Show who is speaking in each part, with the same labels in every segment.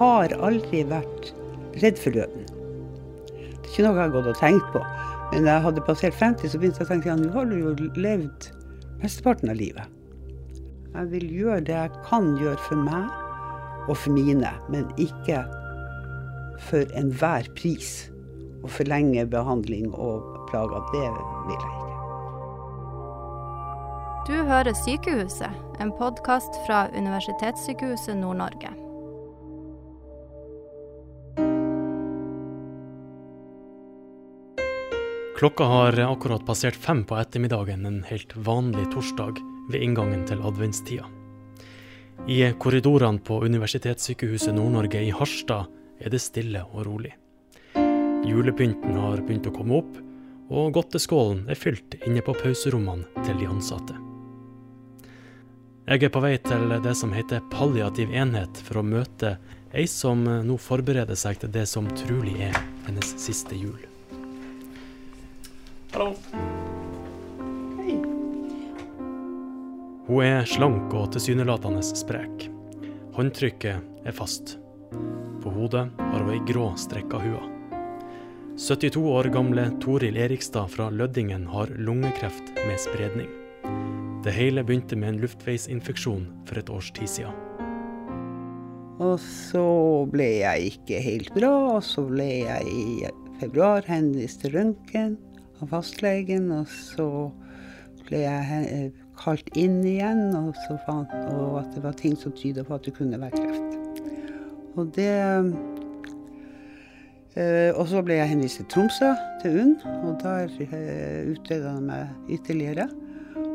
Speaker 1: har aldri vært redd for døden. Det er ikke noe jeg har gått og tenkt på. Men da jeg hadde passert 50, så begynte jeg å tenke at nå har du jo levd mesteparten av livet. Jeg vil gjøre det jeg kan gjøre for meg og for mine, men ikke for enhver pris. Å forlenge behandling og plager, det vil jeg ikke.
Speaker 2: Du hører Sykehuset, en podkast fra Universitetssykehuset Nord-Norge.
Speaker 3: Klokka har akkurat passert fem på ettermiddagen en helt vanlig torsdag ved inngangen til adventstida. I korridorene på Universitetssykehuset Nord-Norge i Harstad er det stille og rolig. Julepynten har begynt å komme opp, og godteskålen er fylt inne på pauserommene til de ansatte. Jeg er på vei til det som heter palliativ enhet for å møte ei som nå forbereder seg til det som trolig er hennes siste jul. Hallo.
Speaker 1: Hei.
Speaker 3: Hun er slank og tilsynelatende sprek. Håndtrykket er fast. På hodet har hun ei grå strekka hue. 72 år gamle Toril Erikstad fra Løddingen har lungekreft med spredning. Det hele begynte med en luftveisinfeksjon for et års tid siden.
Speaker 1: Og så ble jeg ikke helt bra, og så ble jeg i februar henvist til røntgen av fastlegen, og så ble jeg eh, kalt inn igjen, og, så fant, og at det var ting som tyda på at det kunne være kreft. Og det eh, Og så ble jeg henvist til Tromsø, til UNN, og der eh, utreda de meg ytterligere.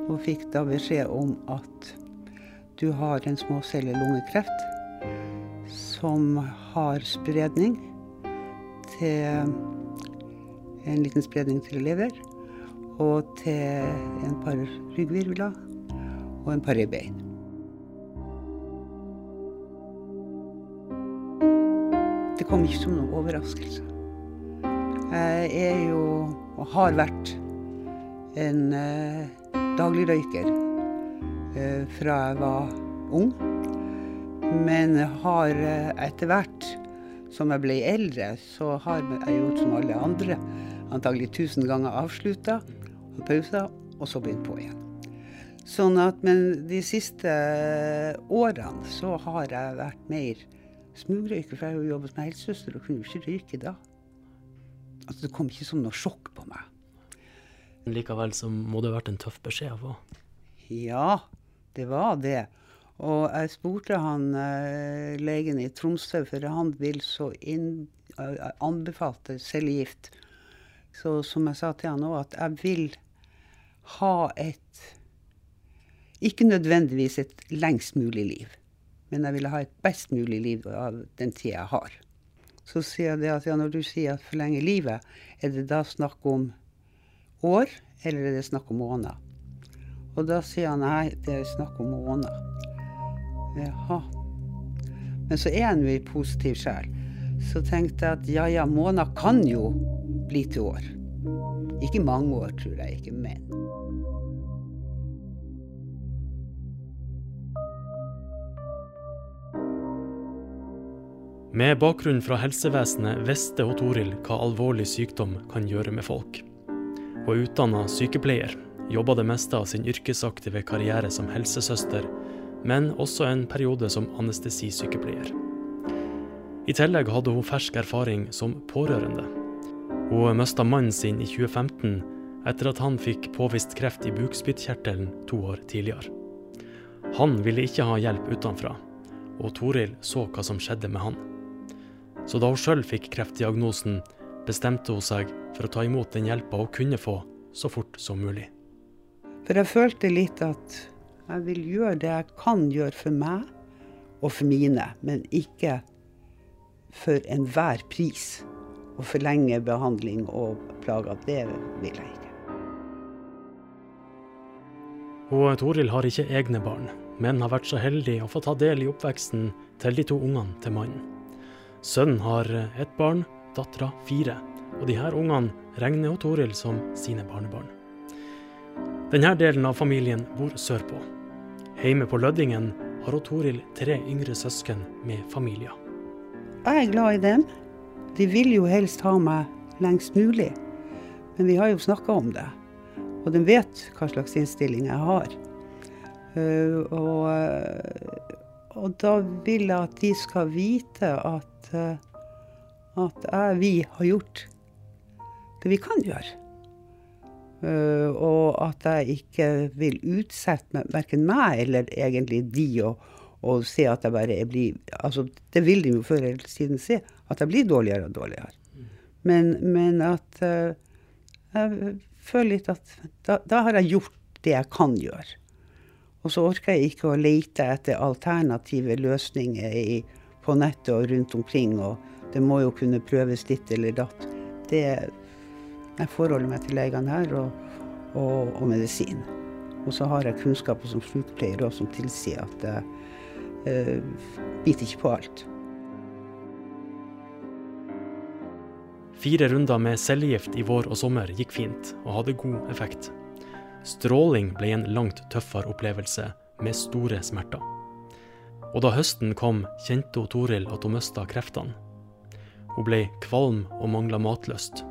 Speaker 1: Og fikk da beskjed om at du har en småcellelungekreft som har spredning til en liten spredning til lever og til en par ryggvirvler og en par ribbein. Det kom ikke som noen overraskelse. Jeg er jo, og har vært, en eh, dagligrøyker eh, fra jeg var ung. Men har eh, etter hvert som jeg ble eldre, så har jeg gjort som alle andre antagelig tusen ganger avslutta pausa, og så begynt på igjen. Sånn at, Men de siste årene så har jeg vært mer smugrøyker, for jeg har jo jobbet med helsesøster og kunne jo ikke røyke da. Altså Det kom ikke som noe sjokk på meg.
Speaker 3: Likevel så må det ha vært en tøff beskjed å få?
Speaker 1: Ja, det var det. Og jeg spurte han eh, legen i Tromsø, for han vil så inn, uh, anbefalte cellegift. Så som jeg sa til han òg, at jeg vil ha et Ikke nødvendigvis et lengst mulig liv, men jeg vil ha et best mulig liv av den tida jeg har. Så sier jeg det at ja, når du sier at forlenge livet, er det da snakk om år, eller er det snakk om måneder? Og da sier han nei, det er snakk om måneder. Jaha. Men så er han jo i positiv sjel. Så tenkte jeg at ja ja, måneder kan jo bli til år. Ikke mange år, tror jeg ikke, men.
Speaker 3: Med bakgrunn fra helsevesenet visste Toril hva alvorlig sykdom kan gjøre med folk. Hun er utdanna sykepleier, jobba det meste av sin yrkesaktive karriere som helsesøster, men også en periode som anestesisykepleier. I tillegg hadde hun fersk erfaring som pårørende. Hun mista mannen sin i 2015 etter at han fikk påvist kreft i bukspyttkjertelen to år tidligere. Han ville ikke ha hjelp utenfra, og Toril så hva som skjedde med han. Så da hun sjøl fikk kreftdiagnosen, bestemte hun seg for å ta imot den hjelpa hun kunne få, så fort som mulig.
Speaker 1: For jeg følte litt at jeg vil gjøre det jeg kan gjøre for meg og for mine, men ikke for enhver pris. Å forlenge behandling og plager, det vil jeg ikke.
Speaker 3: Og Toril har ikke egne barn, men har vært så heldig å få ta del i oppveksten til de to ungene til mannen. Sønnen har ett barn, dattera fire, og de her ungene regner hun Toril som sine barnebarn. Denne delen av familien bor sørpå. Hjemme på Løddingen har hun Toril tre yngre søsken med familier.
Speaker 1: jeg er glad i dem. De vil jo helst ha meg lengst mulig. Men vi har jo snakka om det. Og de vet hva slags innstilling jeg har. Uh, og, uh, og, da vil jeg at de skal vite at, uh, at jeg, vi har gjort det vi kan gjøre. og at jeg ikke vil utsette verken meg eller egentlig de og, og se at jeg bare blir altså Det vil de jo før eller siden se, at jeg blir dårligere og dårligere. Men, men at jeg føler litt at da, da, har jeg gjort det jeg kan gjøre. Og så orker jeg ikke å lete etter alternative løsninger i, på nettet og rundt omkring. Og det må jo kunne prøves ditt eller datt. Det, jeg forholder meg til legene her og, og, og medisin. Og så har jeg kunnskaper som sykepleier som tilsier at jeg uh, biter ikke på alt.
Speaker 3: Fire runder med cellegift i vår og sommer gikk fint og hadde god effekt. Stråling ble en langt tøffere opplevelse, med store smerter. Og da høsten kom, kjente hun Toril at hun mista kreftene. Hun ble kvalm og mangla matlyst.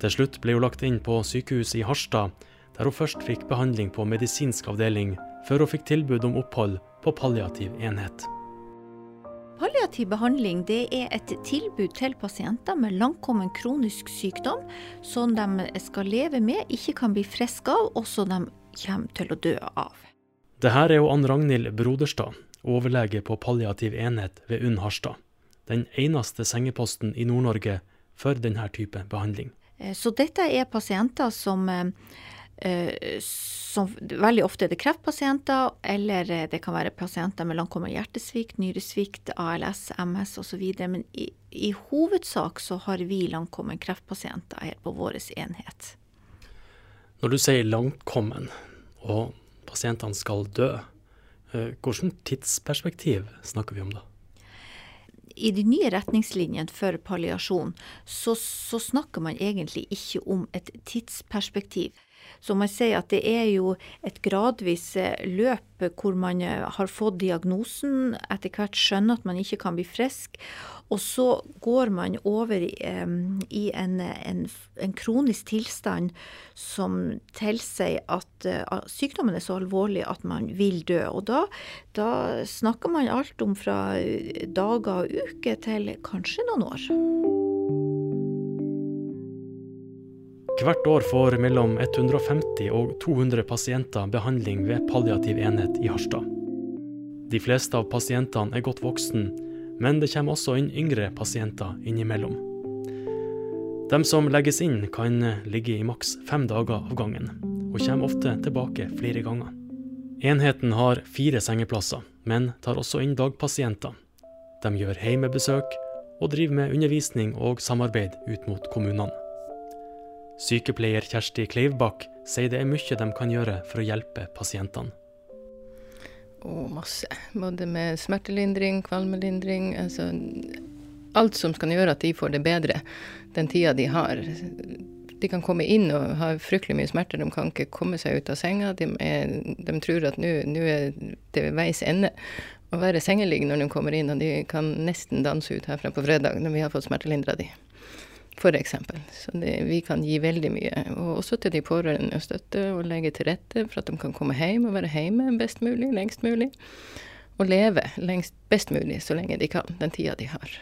Speaker 3: Til slutt ble hun lagt inn på sykehuset i Harstad, der hun først fikk behandling på medisinsk avdeling, før hun fikk tilbud om opphold på palliativ enhet.
Speaker 4: Palliativ behandling det er et tilbud til pasienter med langkommen kronisk sykdom som de skal leve med, ikke kan bli friske av, og som de kommer til å dø av.
Speaker 3: Det her er jo Ann Ragnhild Broderstad, overlege på palliativ enhet ved UNN Harstad. Den eneste sengeposten i Nord-Norge for denne type behandling.
Speaker 4: Eh, så dette er pasienter som Eh, som veldig ofte er det kreftpasienter, eller eh, det kan være pasienter med langkommen hjertesvikt, nyresvikt, ALS, MS osv. Men i, i, hovedsak så har vi langkommen kreftpasienter her på vår enhet.
Speaker 3: Når du sier langkommen, og pasientene skal dø, eh, hvilket tidsperspektiv snakker vi om da?
Speaker 4: I de nye retningslinjene for palliasjon så, så snakker man egentlig ikke om et tidsperspektiv. Så man sier at det er jo et gradvis eh, løp hvor man eh, har fått diagnosen, etter hvert skjønner at man ikke kan bli frisk, og så går man over i, i en, en, en, kronisk tilstand som tilsier at uh, sykdommen er så alvorlig at man vil dø. Og da, da snakker man alt om fra dager og uker til kanskje noen år.
Speaker 3: Hvert år får mellom 150 og 200 pasienter behandling ved palliativ enhet i Harstad. De fleste av pasientene er godt voksen, men det kommer også inn yngre pasienter innimellom. De som legges inn, kan ligge i maks fem dager av gangen, og kommer ofte tilbake flere ganger. Enheten har fire sengeplasser, men tar også inn dagpasienter. De gjør heimebesøk og driver med undervisning og samarbeid ut mot kommunene. Sykepleier Kjersti Kleivbakk sier det er mye de kan gjøre for å hjelpe pasientene.
Speaker 5: Og masse. Både med smertelindring, kvalmelindring. Altså alt som kan gjøre at de får det bedre den tida de har. De kan komme inn og ha fryktelig mye smerter. De kan ikke komme seg ut av senga. De, er, de tror at nå er det veis ende å være sengeliggende når de kommer inn, og de kan nesten danse ut herfra på fredag når vi har fått smertelindra de f.eks. Så det, vi kan gi veldig mye. Og også til de pårørende å støtte og legge til rette for at de kan komme hjem og være hjemme best mulig, lengst mulig. Og leve lengst, best mulig så lenge de kan, den tida de har.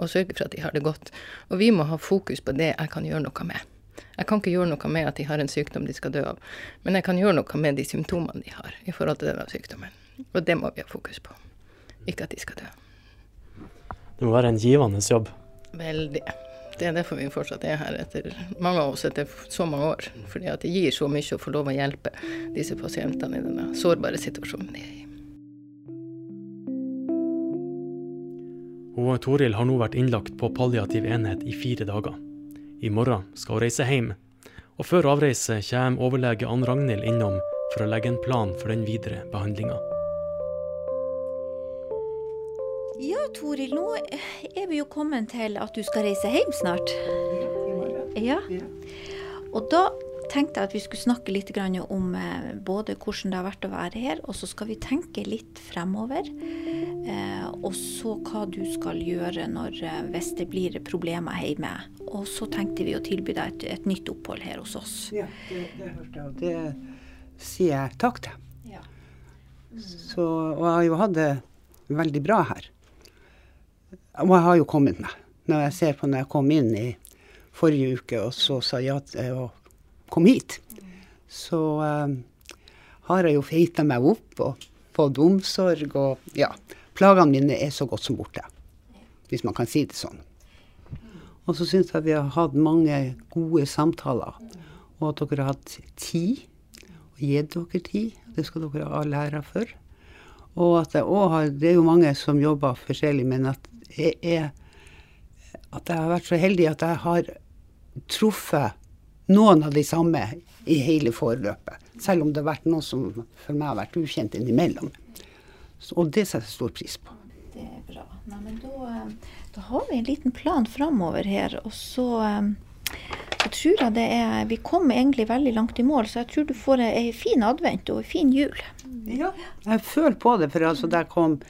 Speaker 5: Og sørge for at de har det godt. Og vi må ha fokus på det jeg kan gjøre noe med. Jeg kan ikke gjøre noe med at de har en sykdom de skal dø av, men jeg kan gjøre noe med de symptomene de har i forhold til denne sykdommen. Og det må vi ha fokus på. Ikke at de skal dø.
Speaker 3: Det må være en givende jobb.
Speaker 5: Veldig. Det er derfor vi fortsatt er her etter mange av oss etter så mange år. Fordi at det gir så mye å få lov å hjelpe disse pasientene i denne sårbare situasjonen de er i.
Speaker 3: Og Toril har nå vært innlagt på palliativ enhet i fire dager. I morgen skal hun reise hjem. Og før avreise kommer overlege Ann Ragnhild innom for å legge en plan for den videre behandlinga.
Speaker 4: Toril, nå er vi jo kommet til at du skal reise hjem snart. Ja. Og da tenkte jeg at vi skulle snakke litt om eh, både hvordan det har vært å være her, og så skal vi tenke litt fremover. Eh, og så hva du skal gjøre når, eh, hvis det blir problemer hjemme. Og så tenkte vi å tilby deg et, et nytt opphold her hos oss.
Speaker 1: Ja, det, det hørte jeg, og det sier jeg takk til.
Speaker 4: Ja.
Speaker 1: Så, og jeg har jo hatt det veldig bra her. Og jeg har jo kommet meg. Når jeg ser på når jeg kom inn i forrige uke og så sa ja til å komme hit, så um, har jeg jo feita meg opp og fått omsorg og ja. Plagene mine er så godt som borte. Hvis man kan si det sånn. Og så syns jeg vi har hatt mange gode samtaler, og at dere har hatt tid. Og gitt dere tid. Det skal dere ha all ære for. Og at jeg òg har Det er jo mange som jobber forskjellig, men at jeg er At jeg har vært så heldig at jeg har truffet noen av de samme i hele forløpet. Selv om det har vært noe som for meg har vært ukjent innimellom. Så, og det setter jeg stor pris på.
Speaker 4: Det er bra. Nei, men da, eh, da har vi en liten plan framover her. Og så, eh, så tror jeg det er Vi kom egentlig veldig langt i mål, så jeg tror du får ei fin advent og ei fin jul.
Speaker 1: Ja. Jeg føler på det, for altså da jeg kom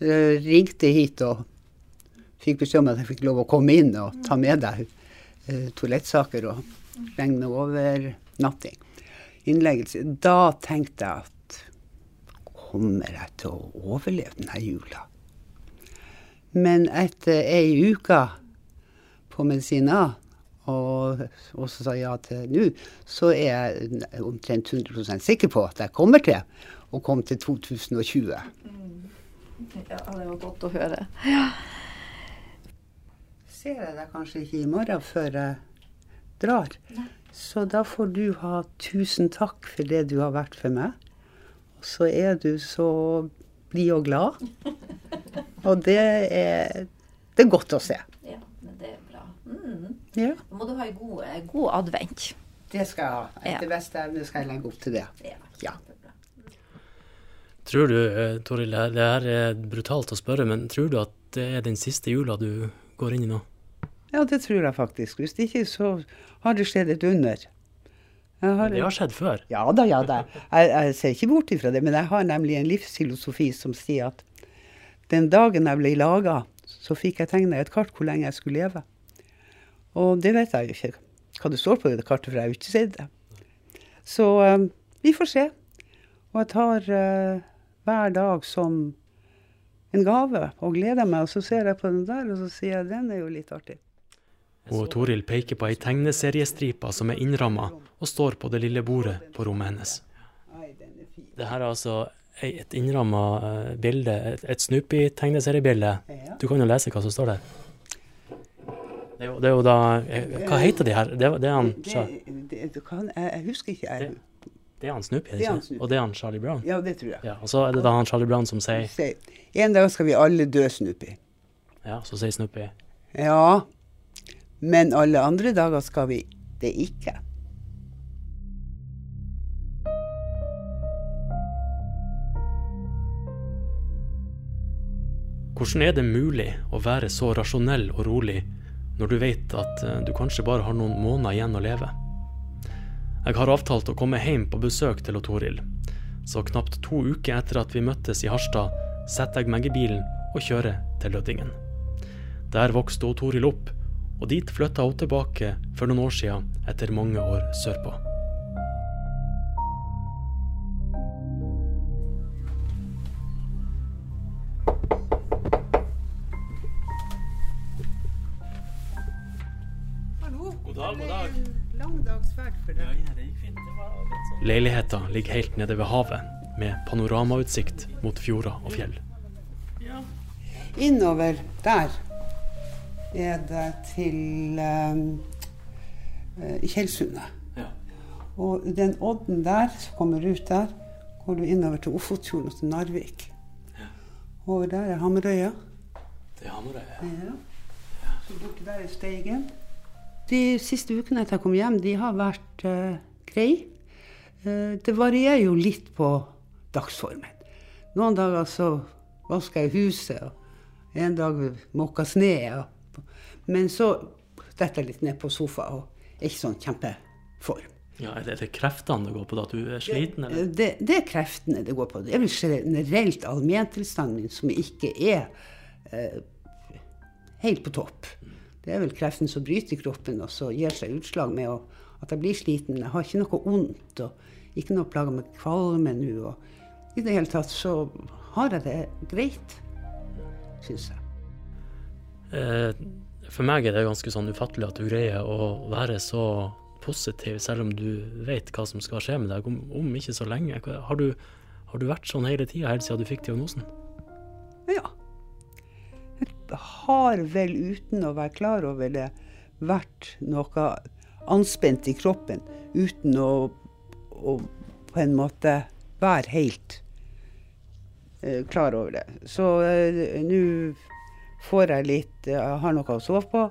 Speaker 1: eh, ringte hit og fikk beskjed om at jeg fikk lov å komme inn og ta med deg eh, toalettsaker og regne overnatting. Innleggelse. Da tenkte jeg at kommer jeg til å overleve denne jula? Men etter ei uke på medisiner, og også sa ja til nå, så er jeg omtrent 100% sikker på at jeg kommer til å komme til 2020.
Speaker 4: Ja, det var godt å høre.
Speaker 1: Ser jeg deg kanskje ikke i morgen før jeg drar. Så da får du ha tusen takk for det du har vært for meg. Og så er du så blid og glad. Og det er, det er godt å se.
Speaker 4: Ja, men det er bra. Mm.
Speaker 1: Ja.
Speaker 4: Da må du ha ei god, eh, god advent.
Speaker 1: Det skal jeg ha.
Speaker 4: Ja.
Speaker 1: Etter beste evne skal jeg legge opp til det.
Speaker 4: Ja.
Speaker 1: Ja.
Speaker 3: Tror du, eh, Toril, det det her er brutalt å spørre, men tror du at det er den siste jula du går inn i nå?
Speaker 1: Ja, det tror jeg faktisk. Hvis ikke, så har det skjedd et under. Har,
Speaker 3: Det har skjedd før.
Speaker 1: Ja da, ja da. Jeg, jeg ser ikke bort ifra det, men jeg har nemlig en livsfilosofi som sier at den dagen jeg ble laga, så fikk jeg tegna et kart hvor lenge jeg skulle leve. Og det vet jeg jo ikke hva det står på det kartet, for jeg har jo ikke sett det. Så um, vi får se. Og jeg tar uh, hver dag som en gave og gleder meg. Og så ser jeg på den der, og så sier jeg den er jo litt artig.
Speaker 3: Og Toril peker på ei tegneseriestripe som er innramma og står på det lille bordet på rommet hennes. Det her er altså et innramma eh, bilde, et, et Snoopy-tegneseriebilde. Du kan jo lese hva som står der. Det er jo, det er jo da eh, Hva heter de her? Det, er- det er han,
Speaker 1: Det, det, kan, jeg, husker ikke. Jeg,
Speaker 3: det er han Snoopy,
Speaker 1: han
Speaker 3: ikke?
Speaker 1: Snoopy.
Speaker 3: Og det er han Charlie Brown.
Speaker 1: ja, det tror jeg.
Speaker 3: Ja, og så er det da han Charlie Brown som sier
Speaker 1: En dag skal vi alle dø, Snoopy.
Speaker 3: Ja, så sier Snoopy
Speaker 1: Ja, men alle andre dager skal vi det ikke.
Speaker 3: Hvordan er det mulig å være så rasjonell og rolig når du vet at eh, du kanskje bare har noen måneder igjen å leve? Jeg har avtalt å komme hjem på besøk til Toril, så knapt to uker etter at vi møttes i Harstad, setter jeg meg i bilen og kjører til Lødingen. Der vokste Toril opp, og dit flytta hun tilbake for noen år siden etter mange år sørpå.
Speaker 1: Deg.
Speaker 3: Leiligheta ligger helt nede ved havet, med panoramautsikt mot fjorder og fjell.
Speaker 1: Innover der er det til um, Tjeldsundet.
Speaker 3: Ja.
Speaker 1: Og den odden der som kommer ut der, går du innover til Ofotfjorden og til Narvik. Over der er Hamarøya.
Speaker 3: Det er Hamarøy.
Speaker 1: Ja. Så borte der er Steigen. De siste ukene etter jeg kom hjem, de har vært uh, greie. Uh, det varierer jo litt på dagsformen. Noen dager så vasker jeg huset, og en dag måker sne. Og, men så detter jeg litt ned på sofaen og er ikke sånn kjempeform.
Speaker 3: Ja, Er det, kreftene det går på, da? At du er sliten? eller?
Speaker 1: Det, det er kreftene det går på. Det er vel generelt allmenntilstanden min som ikke er eh, helt på topp. Det er vel kreften som bryter kroppen og så gir seg utslag med å, at jeg blir sliten. Jeg har ikke noe vondt og ikke noe plager med kvalme nå. og I det hele tatt så har jeg det greit, syns jeg.
Speaker 3: Eh, for meg er det ganske sånn ufattelig at du greier å være så positiv, selv om du vet hva som skal skje med deg om, om ikke så lenge. Har du, har du vært sånn hele tida, helt siden du fikk diagnosen?
Speaker 1: Ja. Jeg har vel, uten å være klar over det, vært noe anspent i kroppen. Uten å, å på en måte være helt eh, klar over det. Så eh, nå får jeg litt Jeg har noe å sove på.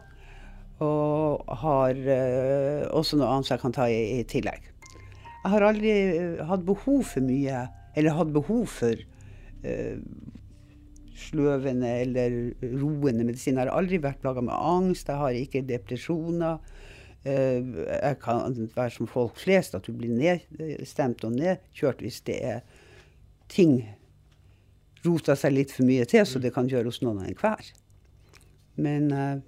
Speaker 1: Og har eh, også noe annet jeg kan ta i, i tillegg. Jeg har aldri eh, hatt behov for mye, eller hatt behov for eh, sløvende eller roende medisin. Jeg har aldri vært plaga med angst, jeg har ikke depresjoner. Eh, Jeg kan være som folk flest, at du blir nedstemt og nedkjørt hvis det er ting rota seg litt for mye til, så det kan gjøre hos noen enhver. Men uh,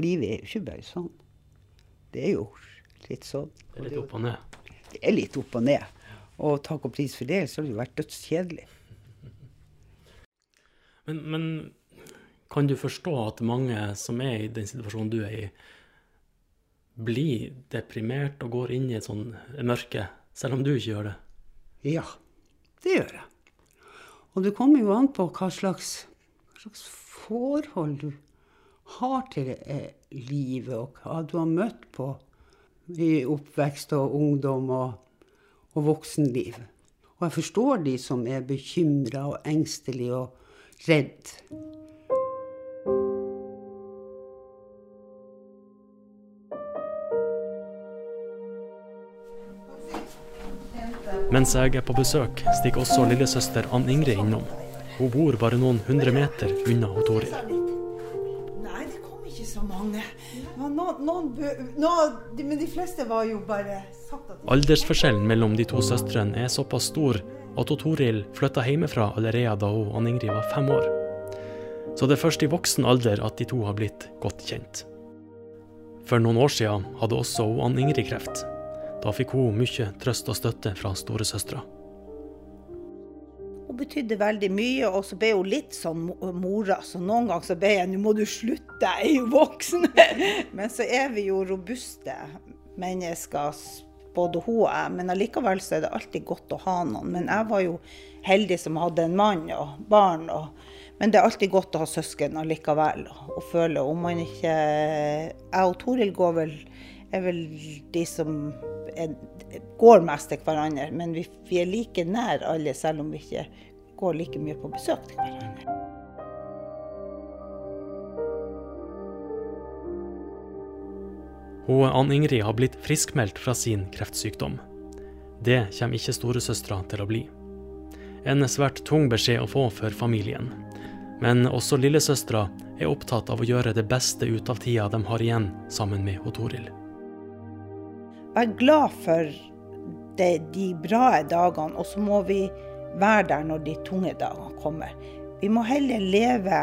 Speaker 1: livet er jo ikke bare sånn. Det er jo litt sånn.
Speaker 3: Det er litt opp og ned.
Speaker 1: Det er litt opp og ned. Og takk og pris for det, så har det jo vært dødskjedelig.
Speaker 3: Men, men kan du forstå at mange som er i den situasjonen du er i, blir deprimert og går inn i et sånn mørke, selv om du ikke gjør det?
Speaker 1: Ja, det gjør jeg. Og det kommer jo an på hva slags, slags forhold du har til eh, livet, og hva du har møtt på i oppvekst og ungdom og, og voksenliv. Og jeg forstår de som er bekymra og engstelige og redd.
Speaker 3: Mens jeg er på besøk, stikker også lillesøster Ann Ingrid innom. Hun bor bare noen hundre meter unna Toril.
Speaker 6: Nei, det kom ikke så mange. Noen, noen, noen, men de fleste var jo bare satt at
Speaker 3: Aldersforskjellen mellom de to søstrene er såpass stor at Toril flytta hjemmefra allerede da hun Ann Ingrid var fem år. Så det er først i voksen alder at de to har blitt godt kjent. For noen år siden hadde også hun Ann Ingrid kreft. Da fikk hun mye trøst og støtte fra storesøstera.
Speaker 6: Hun betydde veldig mye, og så ble hun litt sånn mora. Så noen ganger så ble jeg 'nå må du slutte, jeg er jo voksen'. Men så er vi jo robuste mennesker, både hun og jeg. Men allikevel så er det alltid godt å ha noen. Men jeg var jo heldig som hadde en mann og barn. Og, men det er alltid godt å ha søsken allikevel. Og, føle om man ikke Jeg og Toril går vel er vel de som er, går mest til hverandre. Men vi, vi er like nær alle, selv om vi ikke går like mye på besøk til hverandre.
Speaker 3: Hun Ann Ingrid har blitt friskmeldt fra sin kreftsykdom. Det kommer ikke storesøstera til å bli. En svært tung beskjed å få for familien. Men også lillesøstera er opptatt av å gjøre det beste ut av tida de har igjen sammen med Toril.
Speaker 6: Vær glad for det, de bra dagene, og så må vi være der når de tunge dagene kommer. Vi må heller leve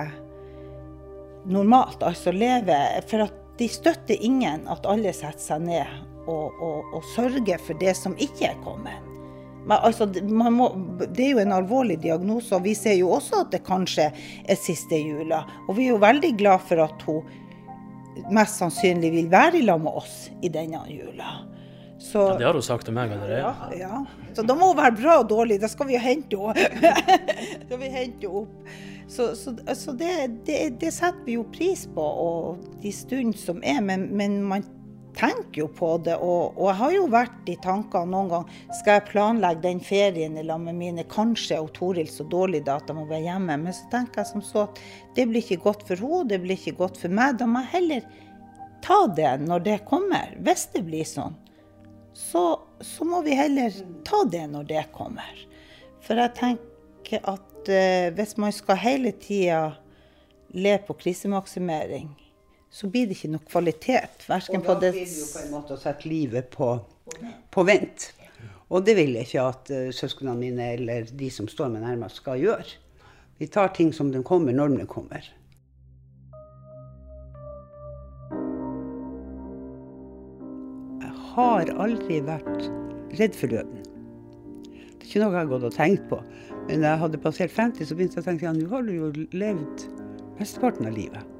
Speaker 6: normalt, altså leve For at de støtter ingen at alle setter seg ned og, og, og sørger for det som ikke er kommet. Men altså, må, det er jo en alvorlig diagnose, og vi ser jo også at det kanskje er siste jula. Og vi er jo veldig glad for at hun mest sannsynlig vil være i lag med oss i denne jula. Så,
Speaker 3: Det har hun sagt til meg allerede.
Speaker 6: ja, ja. Så da må hun være bra og dårlig. Da skal vi jo hente henne. opp. Så, så, så det, det, det setter vi jo pris på, og de stundene som er. Men, men man tenker jo på det. Og, og jeg har jo vært i tankene noen gang. Skal jeg planlegge den ferien i lag med mine? Kanskje er Toril så dårlig da at jeg må være hjemme. Men så tenker jeg som så at det blir ikke godt for henne, det blir ikke godt for meg. Da må jeg heller ta det når det kommer. Hvis det blir sånn så, så må vi heller ta det når det kommer. For jeg tenker at eh, hvis man skal hele tida le på krisemaksimering, så blir det ikke noe kvalitet. Verken
Speaker 1: Og da
Speaker 6: det
Speaker 1: blir det jo på en måte å sette livet på på vent. Og det vil jeg ikke at uh, søsknene mine eller de som står meg nærmest, skal gjøre. Vi tar ting som de kommer, når de kommer. Har aldri vært redd for døden. Det er ikke noe jeg har gått og tenkt på. Men da jeg hadde passert 50, så begynte jeg å tenke ja, nå har du jo levd mesteparten av livet.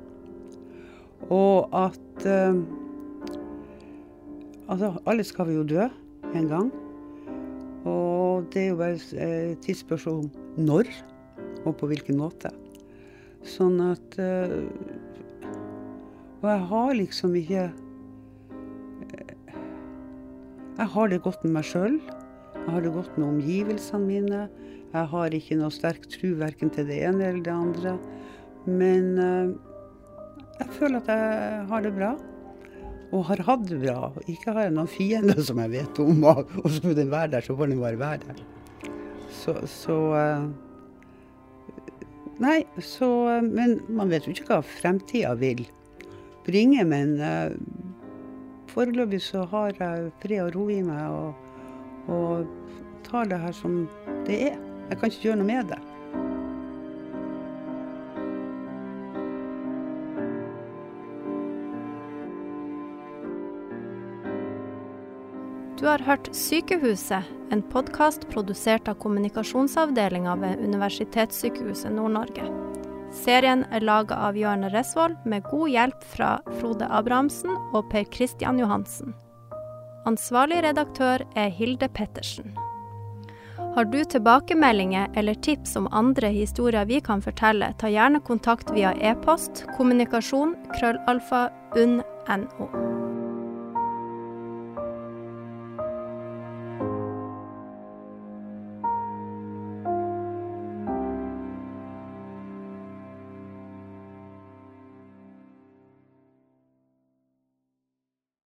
Speaker 1: Og at eh, Altså, alle skal vi jo dø en gang. Og det er jo bare et uh, tidsspørsmål om når og på hvilken måte. Sånn at eh, Og jeg har liksom ikke Jeg har det godt med meg sjøl. Jeg har det godt med omgivelsene mine. Jeg har ikke noe sterk tru verken til det ene eller det andre. Men uh, jeg føler at jeg har det bra. Og har hatt det bra. Ikke har jeg noen fiender som jeg vet om. Og, skulle den være der, så får den bare være der. Så, så uh, Nei, så Men man vet jo ikke hva fremtida vil bringe. Men foreløpig så har jeg fred og ro i meg, og, og tar det her som det er. Jeg kan ikke gjøre noe med det.
Speaker 2: Du har hørt Sykehuset, en podkast produsert av kommunikasjonsavdelinga ved Universitetssykehuset Nord-Norge. Serien er laga av Jørn Resvoll med god hjelp fra Frode Abrahamsen og Per Christian Johansen. Ansvarlig redaktør er Hilde Pettersen. Har du tilbakemeldinger eller tips om andre historier vi kan fortelle, ta gjerne kontakt via e-post kommunikasjon krøllalfa unn.no.